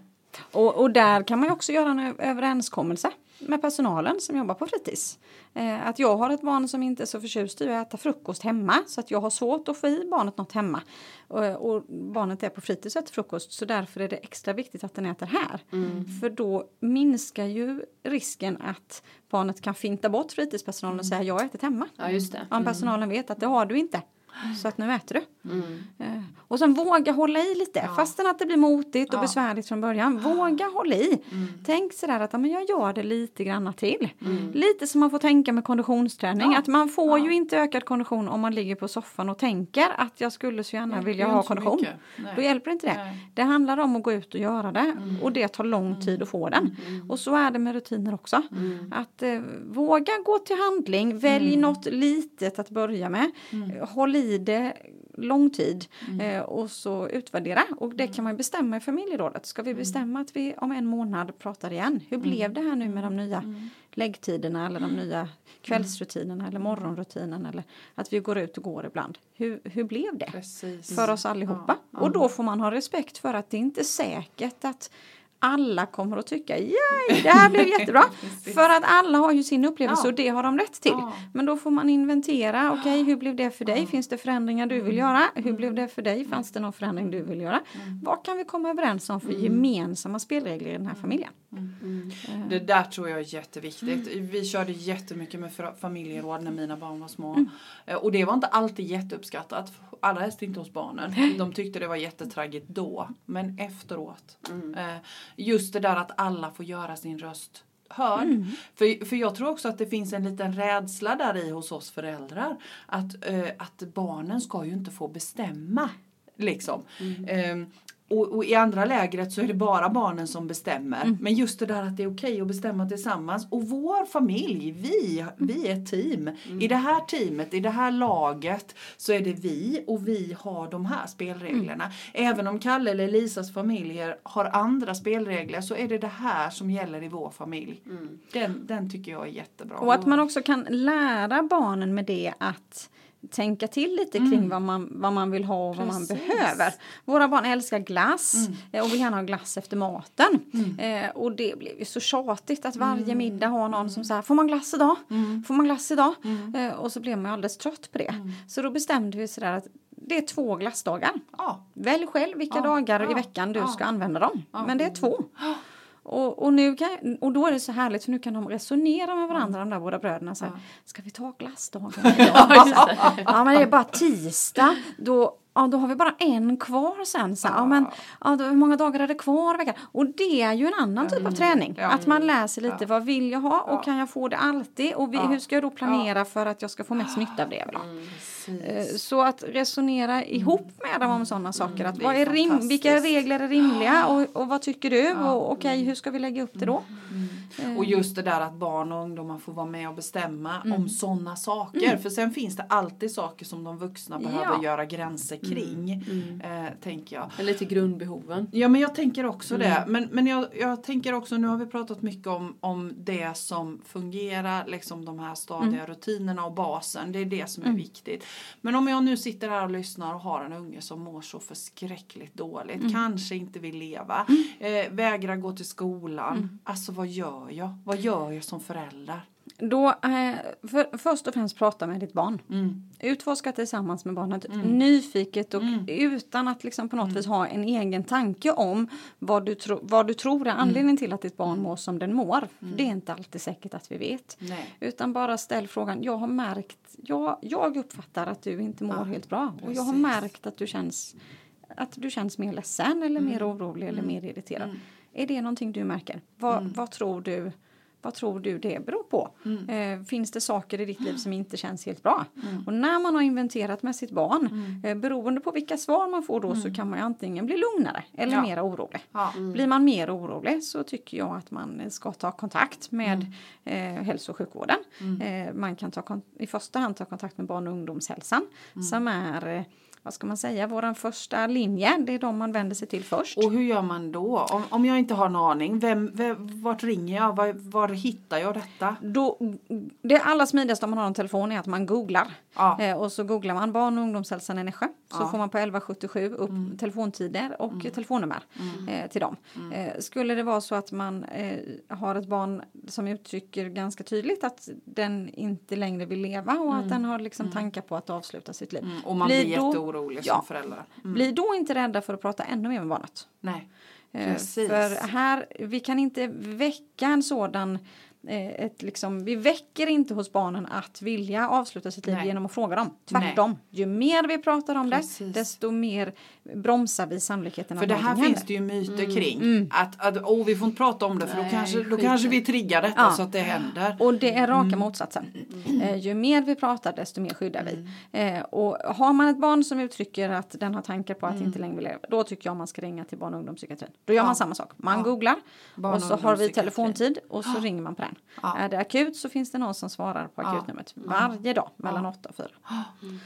Och, och där kan man ju också göra en överenskommelse med personalen som jobbar på fritids. Eh, att jag har ett barn som inte är så förtjust i att äta frukost hemma så att jag har svårt att få i barnet något hemma. Och, och barnet är på fritids och äter frukost så därför är det extra viktigt att den äter här. För då minskar ju risken att barnet kan finta bort fritidspersonalen och säga jag har ätit hemma. Ja, just det. Om personalen vet att det har du inte. Så att nu äter du. Mm. Eh, Och sen våga hålla i lite. Fastän att det blir motigt och Ja. besvärligt från början. Våga hålla i. Tänk sådär att ja, men jag gör det lite granna till. Lite som man får tänka med konditionsträning. Ja. Att man får Ja. ju inte ökad kondition om man ligger på soffan och tänker att jag skulle så gärna vilja ha kondition. Då hjälper inte det. Nej. Det handlar om att gå ut och göra det och det tar lång tid att få den. Och så är det med rutiner också. Att eh, våga gå till handling, välj något litet att börja med. Håll i det lång tid eh, och så utvärdera. Och det kan man bestämma i familjerådet. Ska vi bestämma att vi om en månad pratar igen? Hur blev det här nu med de nya läggtiderna eller de nya kvällsrutinerna eller morgonrutinen eller att vi går ut och går ibland. Hur, hur blev det? Precis. för oss allihopa. Och då får man ha respekt för att det inte är säkert att alla kommer att tycka Yay, det här blev jättebra. För att alla har ju sin upplevelse Ja. och det har de rätt till. Ja. Men då får man inventera, okej hur blev det för dig? Finns det förändringar du vill göra? Hur blev det för dig? Fanns det någon förändring du vill göra? Vad kan vi komma överens om för gemensamma spelregler i den här familjen? Det där tror jag är jätteviktigt. Vi körde jättemycket med familjeråd när mina barn var små. Eh, Och det var inte alltid jätteuppskattat. Alla helst inte hos barnen. De tyckte det var jättetraggigt då. Men efteråt. Eh, Just det där att alla får göra sin röst hörd. För, för jag tror också att det finns en liten rädsla där i hos oss föräldrar. Att, eh, att barnen ska ju inte få bestämma. Liksom. Ehm, och, och i andra lägret så är det bara barnen som bestämmer. Men just det där att det är okej att bestämma tillsammans. Och vår familj, vi, vi är ett team. I det här teamet, i det här laget så är det vi och vi har de här spelreglerna. Även om Kalle eller Lisas familjer har andra spelregler så är det det här som gäller i vår familj. Den, den tycker jag är jättebra. Och att man också kan lära barnen med det att tänka till lite kring vad, man, vad man vill ha och vad man behöver. Våra barn älskar glass eh, och vill gärna ha glass efter maten. Eh, och det blev ju så tjatigt att varje middag har någon som säger får man glass idag? Får man glass idag? Eh, och så blev man ju alldeles trött på det. Så då bestämde vi sådär att det är två glassdagar. Ja. Välj själv vilka Ja, dagar i ja, veckan du ska använda dem. Men det är två. Och, och, nu kan, och då är det så härligt för nu kan de resonera med varandra de där båda bröderna. Så här, Ska vi ta glassdagen idag? ja men det är bara tisdag. Då, ja, då har vi bara en kvar sen. Så, här, ja, men, ja, då, hur många dagar är det kvar veckan? Och det är ju en annan typ av träning. Ja. Att man läser lite Ja. vad vill jag ha och Ja. kan jag få det alltid? Och vi, Ja. hur ska jag då planera för att jag ska få mest nytta av det jag vill ha? Precis. Eh, Så att resonera ihop med dem om sådana saker. Att det är vad är rim, vilka regler är rimliga och, och vad tycker du? Och okej, hur ska vi lägga upp det då? Eh, Och just det där att barn och ungdomar får vara med och bestämma om sådana saker. För sen finns det alltid saker som de vuxna behöver Ja. göra gränser kring. Eh, tänker jag. Eller till grundbehoven. Ja men jag tänker också det. Men, men jag, jag tänker också, nu har vi pratat mycket om, om det som fungerar, liksom de här stadiga rutinerna och basen. Det är det som är viktigt. Men om jag nu sitter här och lyssnar och har en unge som mår så förskräckligt dåligt, kanske inte vill leva, eh, vägrar gå till skolan. Alltså vad gör jag? Vad gör jag som förälder? Då, eh, för, först och främst prata med ditt barn. Mm. Utforska tillsammans med barnet nyfiket och utan att liksom på något vis ha en egen tanke om vad du, tro, vad du tror är anledningen till att ditt barn mår som den mår. Det är inte alltid säkert att vi vet. Nej. Utan bara ställ frågan, jag har märkt, jag, jag uppfattar att du inte mår Ja, helt bra. Och jag har precis. märkt att du känns, att du känns mer ledsen eller mer orolig eller mer irriterad. Är det någonting du märker? Vad, vad tror du? Vad tror du det beror på? Eh, finns det saker i ditt liv som inte känns helt bra? Och när man har inventerat med sitt barn, eh, beroende på vilka svar man får då så kan man ju antingen bli lugnare eller Ja. mer orolig. Ja. Blir man mer orolig så tycker jag att man ska ta kontakt med Mm. eh, hälso och sjukvården. Eh, man kan ta i första hand ta kontakt med barn och ungdomshälsan Mm. som är eh, vad ska man säga, våran första linje. Det är de man vänder sig till först. Och hur gör man då? Om, om jag inte har en aning, vem, vem, vart ringer jag? Var, var hittar jag detta? Då, det allra smidigaste om man har en telefon är att man googlar. Ja. Eh, och så googlar man barn och ungdomshälsan i Nässjö. Så Ja. får man på 1177 upp Mm. telefontider och telefonnummer eh, till dem. Eh, skulle det vara så att man eh, har ett barn som uttrycker ganska tydligt att den inte längre vill leva och att den har liksom tankar på att avsluta sitt liv. Mm, och man Blir blir då- jätteorolig ja. som förälder. Mm. Bli då inte rädda för att prata ännu mer med barnet. Nej. Eh, Precis. För här, vi kan inte väcka en sådan eh, ett liksom, vi väcker inte hos barnen att vilja avsluta sitt liv Nej. genom att fråga dem. Tvärtom, ju mer vi pratar om Precis. det desto mer bromsar vi sannolikheten För det här finns händer. det ju myter kring. Att, att oh, vi får inte prata om det för då, Nej, kanske, då kanske vi triggar detta Ja. så att det händer. Och det är raka Mm. motsatsen. Eh, ju mer vi pratar desto mer skyddar vi. Eh, och har man ett barn som uttrycker att den har tankar på att Mm. inte längre vill leva, då tycker jag man ska ringa till barn och ungdomspsykiatrin. Då gör Ja. man samma sak. Man Ja. googlar Barn- och så har vi telefontid och så ringer man på den. Ja. Är det akut så finns det någon som svarar på Ja. akutnumret varje dag mellan 8 och 4.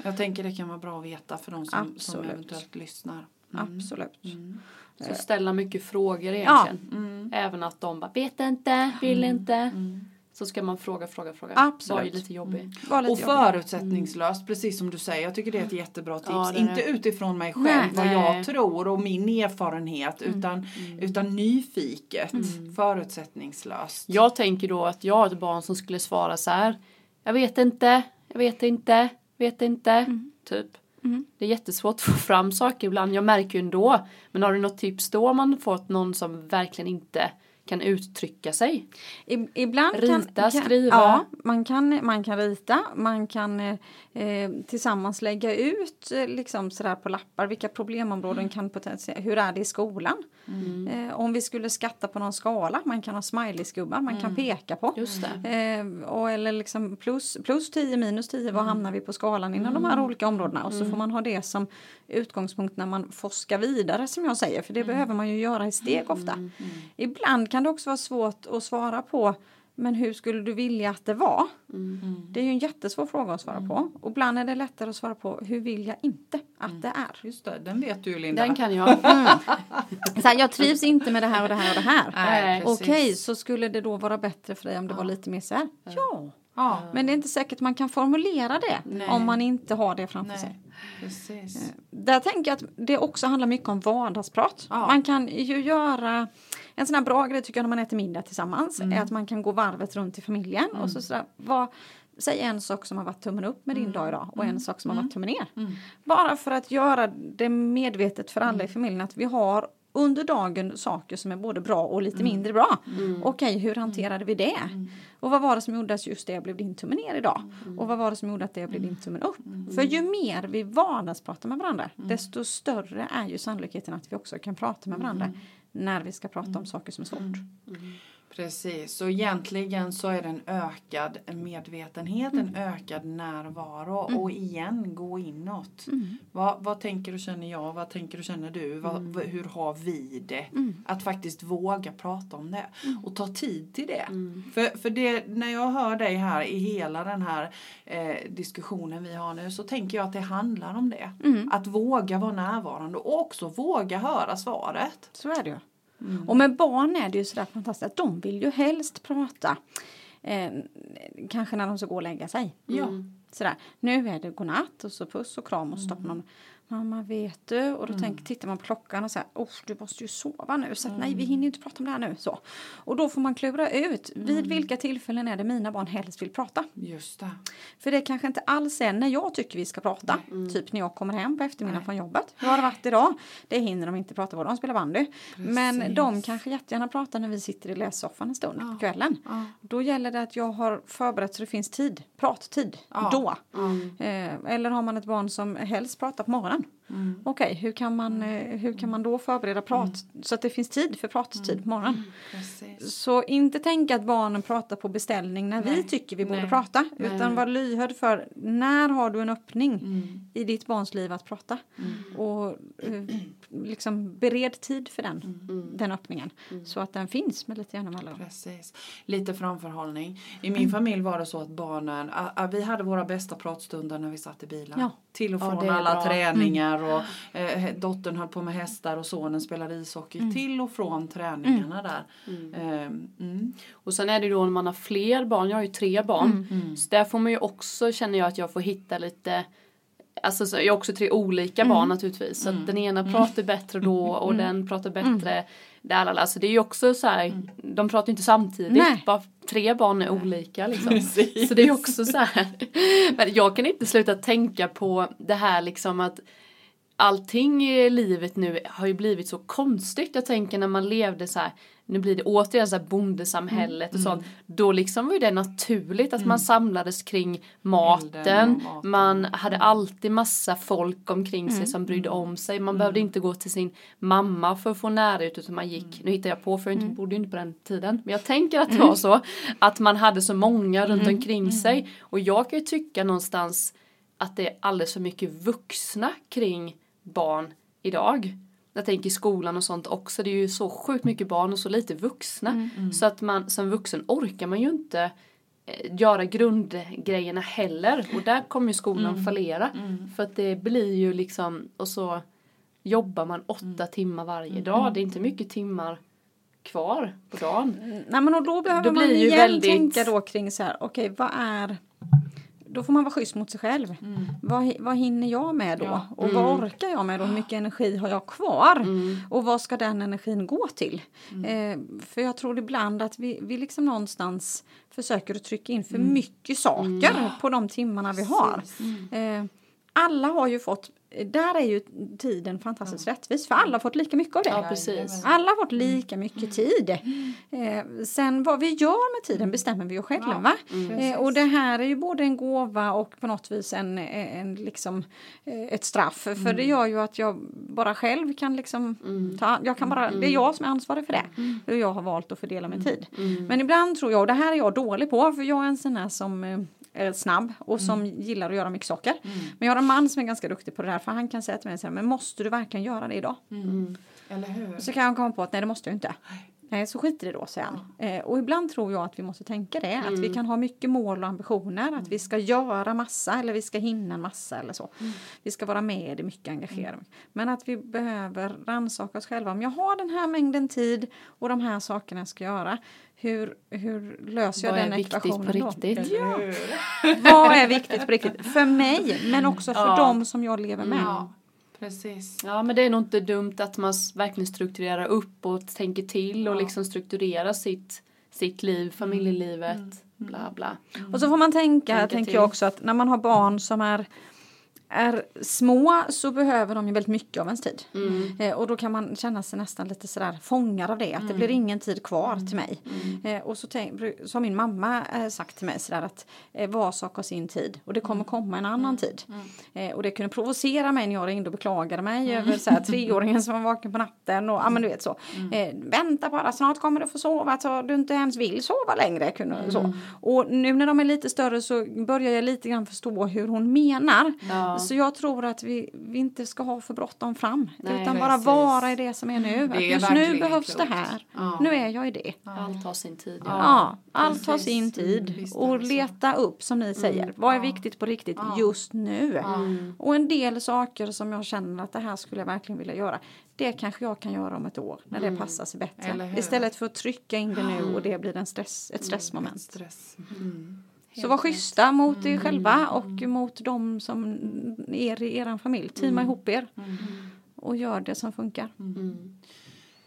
Jag tänker det kan vara bra att veta för de som, som eventuellt lyssnar. Absolut. Så ställa mycket frågor egentligen. Mm. Även att de bara vet inte, vill inte. Så ska man fråga, fråga, fråga. Absolut. Var ju lite jobbig. Var lite Och jobbigt. förutsättningslöst, precis som du säger. Jag tycker det är ett jättebra tips. Ja, inte det. utifrån mig själv, Nej. vad jag tror och min erfarenhet. Utan, utan nyfiket, förutsättningslöst. Jag tänker då att jag har ett barn som skulle svara så här. Jag vet inte, jag vet inte, vet inte. Typ. Mm. Det är jättesvårt att få fram saker ibland. Jag märker ju ändå. Men har du något tips då om man fått någon som verkligen inte kan uttrycka sig? Ibland Rita, kan, skriva. Ja, man kan, man kan rita. Man kan eh, tillsammans lägga ut eh, liksom sådär på lappar vilka problemområden kan potentiellt, hur är det i skolan? Eh, om vi skulle skatta på någon skala, man kan ha smileysgubbar man kan peka på. Just. Eh, och eller liksom plus, plus 10, minus 10, var hamnar vi på skalan inom de här olika områdena? Och så får man ha det som utgångspunkt när man forskar vidare som jag säger, för det behöver man ju göra i steg ofta. Ibland kan det också vara svårt att svara på men hur skulle du vilja att det var? Det är ju en jättesvår fråga att svara på. Och ibland är det lättare att svara på hur vill jag inte att det är? Just det, den vet du ju Linda. Den kan jag. Så här, jag trivs inte med det här och det här och det här. Nej. Okej, så skulle det då vara bättre för dig om det var lite mer så här? Ja. Ja, Men det är inte säkert man kan formulera det Nej. om man inte har det framför sig. nej, precis. Där tänker jag att det också handlar mycket om vardagsprat. Ja. Man kan ju göra en sån här bra grej tycker jag när man äter middag tillsammans Mm. är att man kan gå varvet runt i familjen och så sådär, vad, säg en sak som har varit tummen upp med din Mm. dag idag och en sak som har varit tummen ner. Bara för att göra det medvetet för Mm. alla i familjen att vi har under dagen saker som är både bra och lite Mm. mindre bra. Okej, hur hanterade vi det? Och vad var det som gjorde att just det blev din tumme ner idag? Mm. Och vad var det som gjorde att det blev din tummen upp? För ju mer vi vardagspratar med varandra Mm. desto större är ju sannolikheten att vi också kan prata med varandra Mm. när vi ska prata om saker som är svårt. Precis, så egentligen så är det en ökad medvetenhet, en ökad närvaro och igen gå inåt. Vad, vad tänker och känner jag? Vad tänker och känner du? Vad, vad- hur har vi det? Att faktiskt våga prata om det och ta tid till det. För, för det, när jag hör dig här i hela den här eh, diskussionen vi har nu så tänker jag att det handlar om det. Att våga vara närvarande och också våga höra svaret. Så är det. Mm. Och med barn är det ju sådär fantastiskt att de vill ju helst prata. Eh, kanske när de ska gå och lägga sig. Ja. Sådär, nu är det godnatt och så puss och kram och så stoppar Mm. Mamma vet du? Och då tänker, tittar man på klockan och säger oh, du måste ju sova nu så att, nej vi Mm. hinner inte prata om det här nu. Så. Och då får man klura ut Mm. vid vilka tillfällen är det mina barn helst vill prata. Just det. För det kanske inte alls är när jag tycker vi ska prata. Typ när jag kommer hem på eftermiddagen från jobbet. Hur har det varit idag? Det hinner de inte prata om. De spelar bandy. Men de kanske jättegärna pratar när vi sitter i lässoffan en stund på kvällen. Ja. Då gäller det att jag har förberett så det finns tid. Prattid. Ja. Då. Eh, eller har man ett barn som helst pratar på morgonen. Mm. Okej, hur, kan man, eh, hur kan man då förbereda prat så att det finns tid för prattid på morgonen? Precis. Så inte tänka att barnen pratar på beställning när vi Nej. tycker vi borde Nej. prata. Nej. Utan var lyhörd för när har du en öppning Mm. i ditt barns liv att prata. Och eh, liksom bered tid för den, den öppningen. Så att den finns med lite jämna mellanrum. Precis. Lite framförhållning. I min familj var det så att barnen, vi hade våra bästa pratstunder när vi satt i bilen. Ja. Till och Ja, från är alla bra. träningar träningar och eh, dottern höll på med hästar och sonen spelade ishockey till och från träningarna där. Eh, mm. Och sen är det då när man har fler barn, jag har ju tre barn. Så där får man ju också, känner jag att jag får hitta lite Alltså så, jag har också tre olika barn naturligtvis. Så att den ena pratar bättre då och den pratar bättre där. Alltså det är ju också så här, de pratar ju inte samtidigt. Nej. Bara tre barn är olika liksom. Precis. Så det är också så här. Men jag kan inte sluta tänka på det här liksom att allting i livet nu har ju blivit så konstigt. Jag tänker när man levde så här, nu blir det återigen så här bondesamhället och sånt. Då liksom var ju det naturligt att man samlades kring maten. Maten. Man hade alltid massa folk omkring sig som brydde om sig. Man behövde inte gå till sin mamma för att få nära ut utan man gick, nu hittar jag på för jag inte, bodde ju inte på den tiden. Men jag tänker att det var så. Att man hade så många runt omkring sig. Och jag kan ju tycka någonstans att det är alldeles för mycket vuxna kring barn idag. Jag tänker skolan och sånt också. Det är ju så sjukt mycket barn och så lite vuxna. Så att man som vuxen orkar man ju inte eh, göra grundgrejerna heller. Och där kommer ju skolan fallera. För att det blir ju liksom, och så jobbar man åtta timmar varje dag. Det är inte mycket timmar kvar på dagen. Nej men och då behöver Då man igen väldigt- tänka då kring så här, okej vad är då får man vara schysst mot sig själv. Vad, hi- vad hinner jag med då? Ja. Och vad orkar jag med då? Hur mycket energi har jag kvar? Och vad ska den energin gå till? Eh, för jag tror ibland att vi, vi liksom någonstans försöker att trycka in för mycket saker på de timmarna vi har. Eh, alla har ju fått, där är ju tiden fantastiskt rättvis för alla har fått lika mycket av det. Ja, precis. Alla har fått lika mycket tid. Eh, sen vad vi gör med tiden bestämmer vi ju själva. Eh, och det här är ju både en gåva och på något vis en, en liksom, eh, ett straff. För det gör ju att jag bara själv kan liksom ta, jag kan bara, det är jag som är ansvarig för det. Hur jag har valt att fördela min tid. Men ibland tror jag, och det här är jag dålig på, för jag är en sån här som eh, snabb och som gillar att göra mycket saker. Men jag har en man som är ganska duktig på det här för han kan säga till mig så här, men måste du verkligen göra det idag? Eller hur? Så kan jag komma på att nej det måste jag inte. Nej, så skiter det då, säger han. Eh, och ibland tror jag att vi måste tänka det. Att vi kan ha mycket mål och ambitioner. Att vi ska göra massa eller vi ska hinna massa eller så. Vi ska vara med i mycket engagerade. Men att vi behöver rannsaka oss själva. Om jag har den här mängden tid och de här sakerna jag ska göra. Hur, hur löser jag Vad är den viktigt ekvationen på då? riktigt? Hur? Vad är viktigt på riktigt? För mig, men också för Ja. dem som jag lever med. Ja, precis. Ja men det är nog inte dumt att man verkligen strukturerar upp och tänker till och Ja. liksom strukturerar sitt, sitt liv, familjelivet, Mm. bla bla. Och så får man tänka, Tänka tänker till. jag också, att när man har barn som är är små så behöver de ju väldigt mycket av ens tid. Mm. Eh, och då kan man känna sig nästan lite sådär fångad av det, att det blir ingen tid kvar till mig. Eh, och så, så har min mamma eh, sagt till mig sådär att eh, var sak har sin tid och det kommer komma en annan tid. Eh, och det kunde provocera mig när jag ringde och beklagade mig över såhär, treåringen som var vaken på natten och ja men du vet så. Eh, vänta bara, snart kommer du få sova så du inte ens vill sova längre. Kunde, så. Och nu när de är lite större så börjar jag lite grann förstå hur hon menar. Ja. Så jag tror att vi, vi inte ska ha för bråttom fram. Nej, utan bara precis. vara i det som är nu. Det Att är just nu behövs klokt. det här. Ja. Nu är jag i det. Allt har sin tid. Ja. Ja, allt har precis. sin tid. Är och leta upp som ni säger. Vad är Ja. viktigt på riktigt Ja. just nu? Mm. Och en del saker som jag känner att det här skulle jag verkligen vilja göra. Det kanske jag kan göra om ett år när det passar sig bättre. Istället för att trycka in det nu och det blir en stress, ett stressmoment. Stress. Mm. Så var schyssta mot er själva och mot de som är i er familj. Teama ihop er och gör det som funkar. Mm.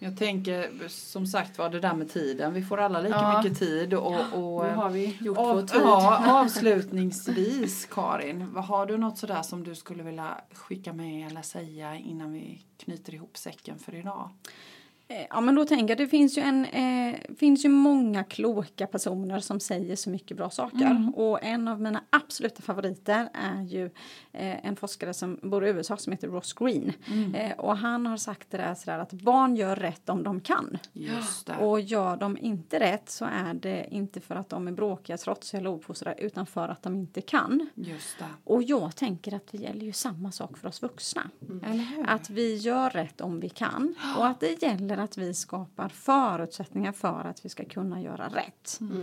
Jag tänker som sagt var det där med tiden. Vi får alla lika Ja. mycket tid och, och Nu har vi gjort av, vår tid. ja, avslutningsvis Karin, vad har du något sådär som du skulle vilja skicka med eller säga innan vi knyter ihop säcken för idag? Eh, Ja men då tänker jag, det finns ju, en, eh, finns ju många kloka personer som säger så mycket bra saker. Och en av mina absoluta favoriter är ju eh, en forskare som bor i USA som heter Ross Green. Eh, och han har sagt det där sådär att barn gör rätt om de kan. Och gör de inte rätt så är det inte för att de är bråkiga, trotsiga eller uppfostrade utan för att de inte kan. Och jag tänker att det gäller ju samma sak för oss vuxna. Hur? Att vi gör rätt om vi kan och att det gäller gäller att vi skapar förutsättningar för att vi ska kunna göra rätt. Mm.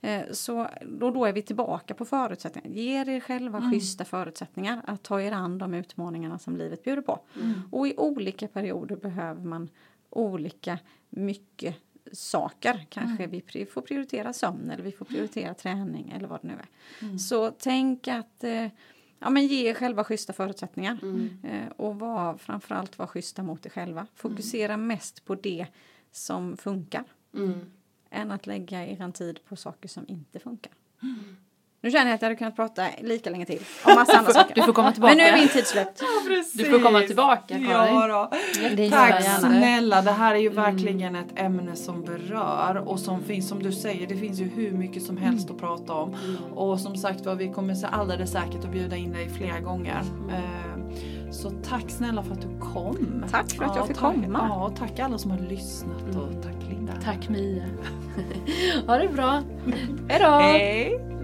Eh, Så då, då är vi tillbaka på förutsättningar. Ge er själva Mm. schyssta förutsättningar att ta er an de utmaningarna som livet bjuder på. Mm. Och i olika perioder behöver man olika mycket saker. Kanske Mm. vi får prioritera sömn eller vi får prioritera träning eller vad det nu är. Mm. Så tänk att eh, ja, men ge er själva schyssta förutsättningar. Mm. Eh, och var, framförallt vara schyssta mot er själva. Fokusera mest på det som funkar Mm. än att lägga er tid på saker som inte funkar. Nu känner jag att jag hade kunnat prata lika länge till om massa andra saker. Du får komma tillbaka. Men nu är min tid slut. Du får komma tillbaka Karin. Ja, då. Tack gärna. snälla, det här är ju verkligen ett ämne som berör och som finns, som du säger, det finns ju hur mycket som helst att prata om. Och som sagt var, vi kommer så alldeles säkert att bjuda in dig flera gånger. Eh, Så tack snälla för att du kom. Tack för att jag fick tack, komma. Ja, och tack alla som har lyssnat och tack Linda. Tack Mia. ha det bra. Hej då. Hej!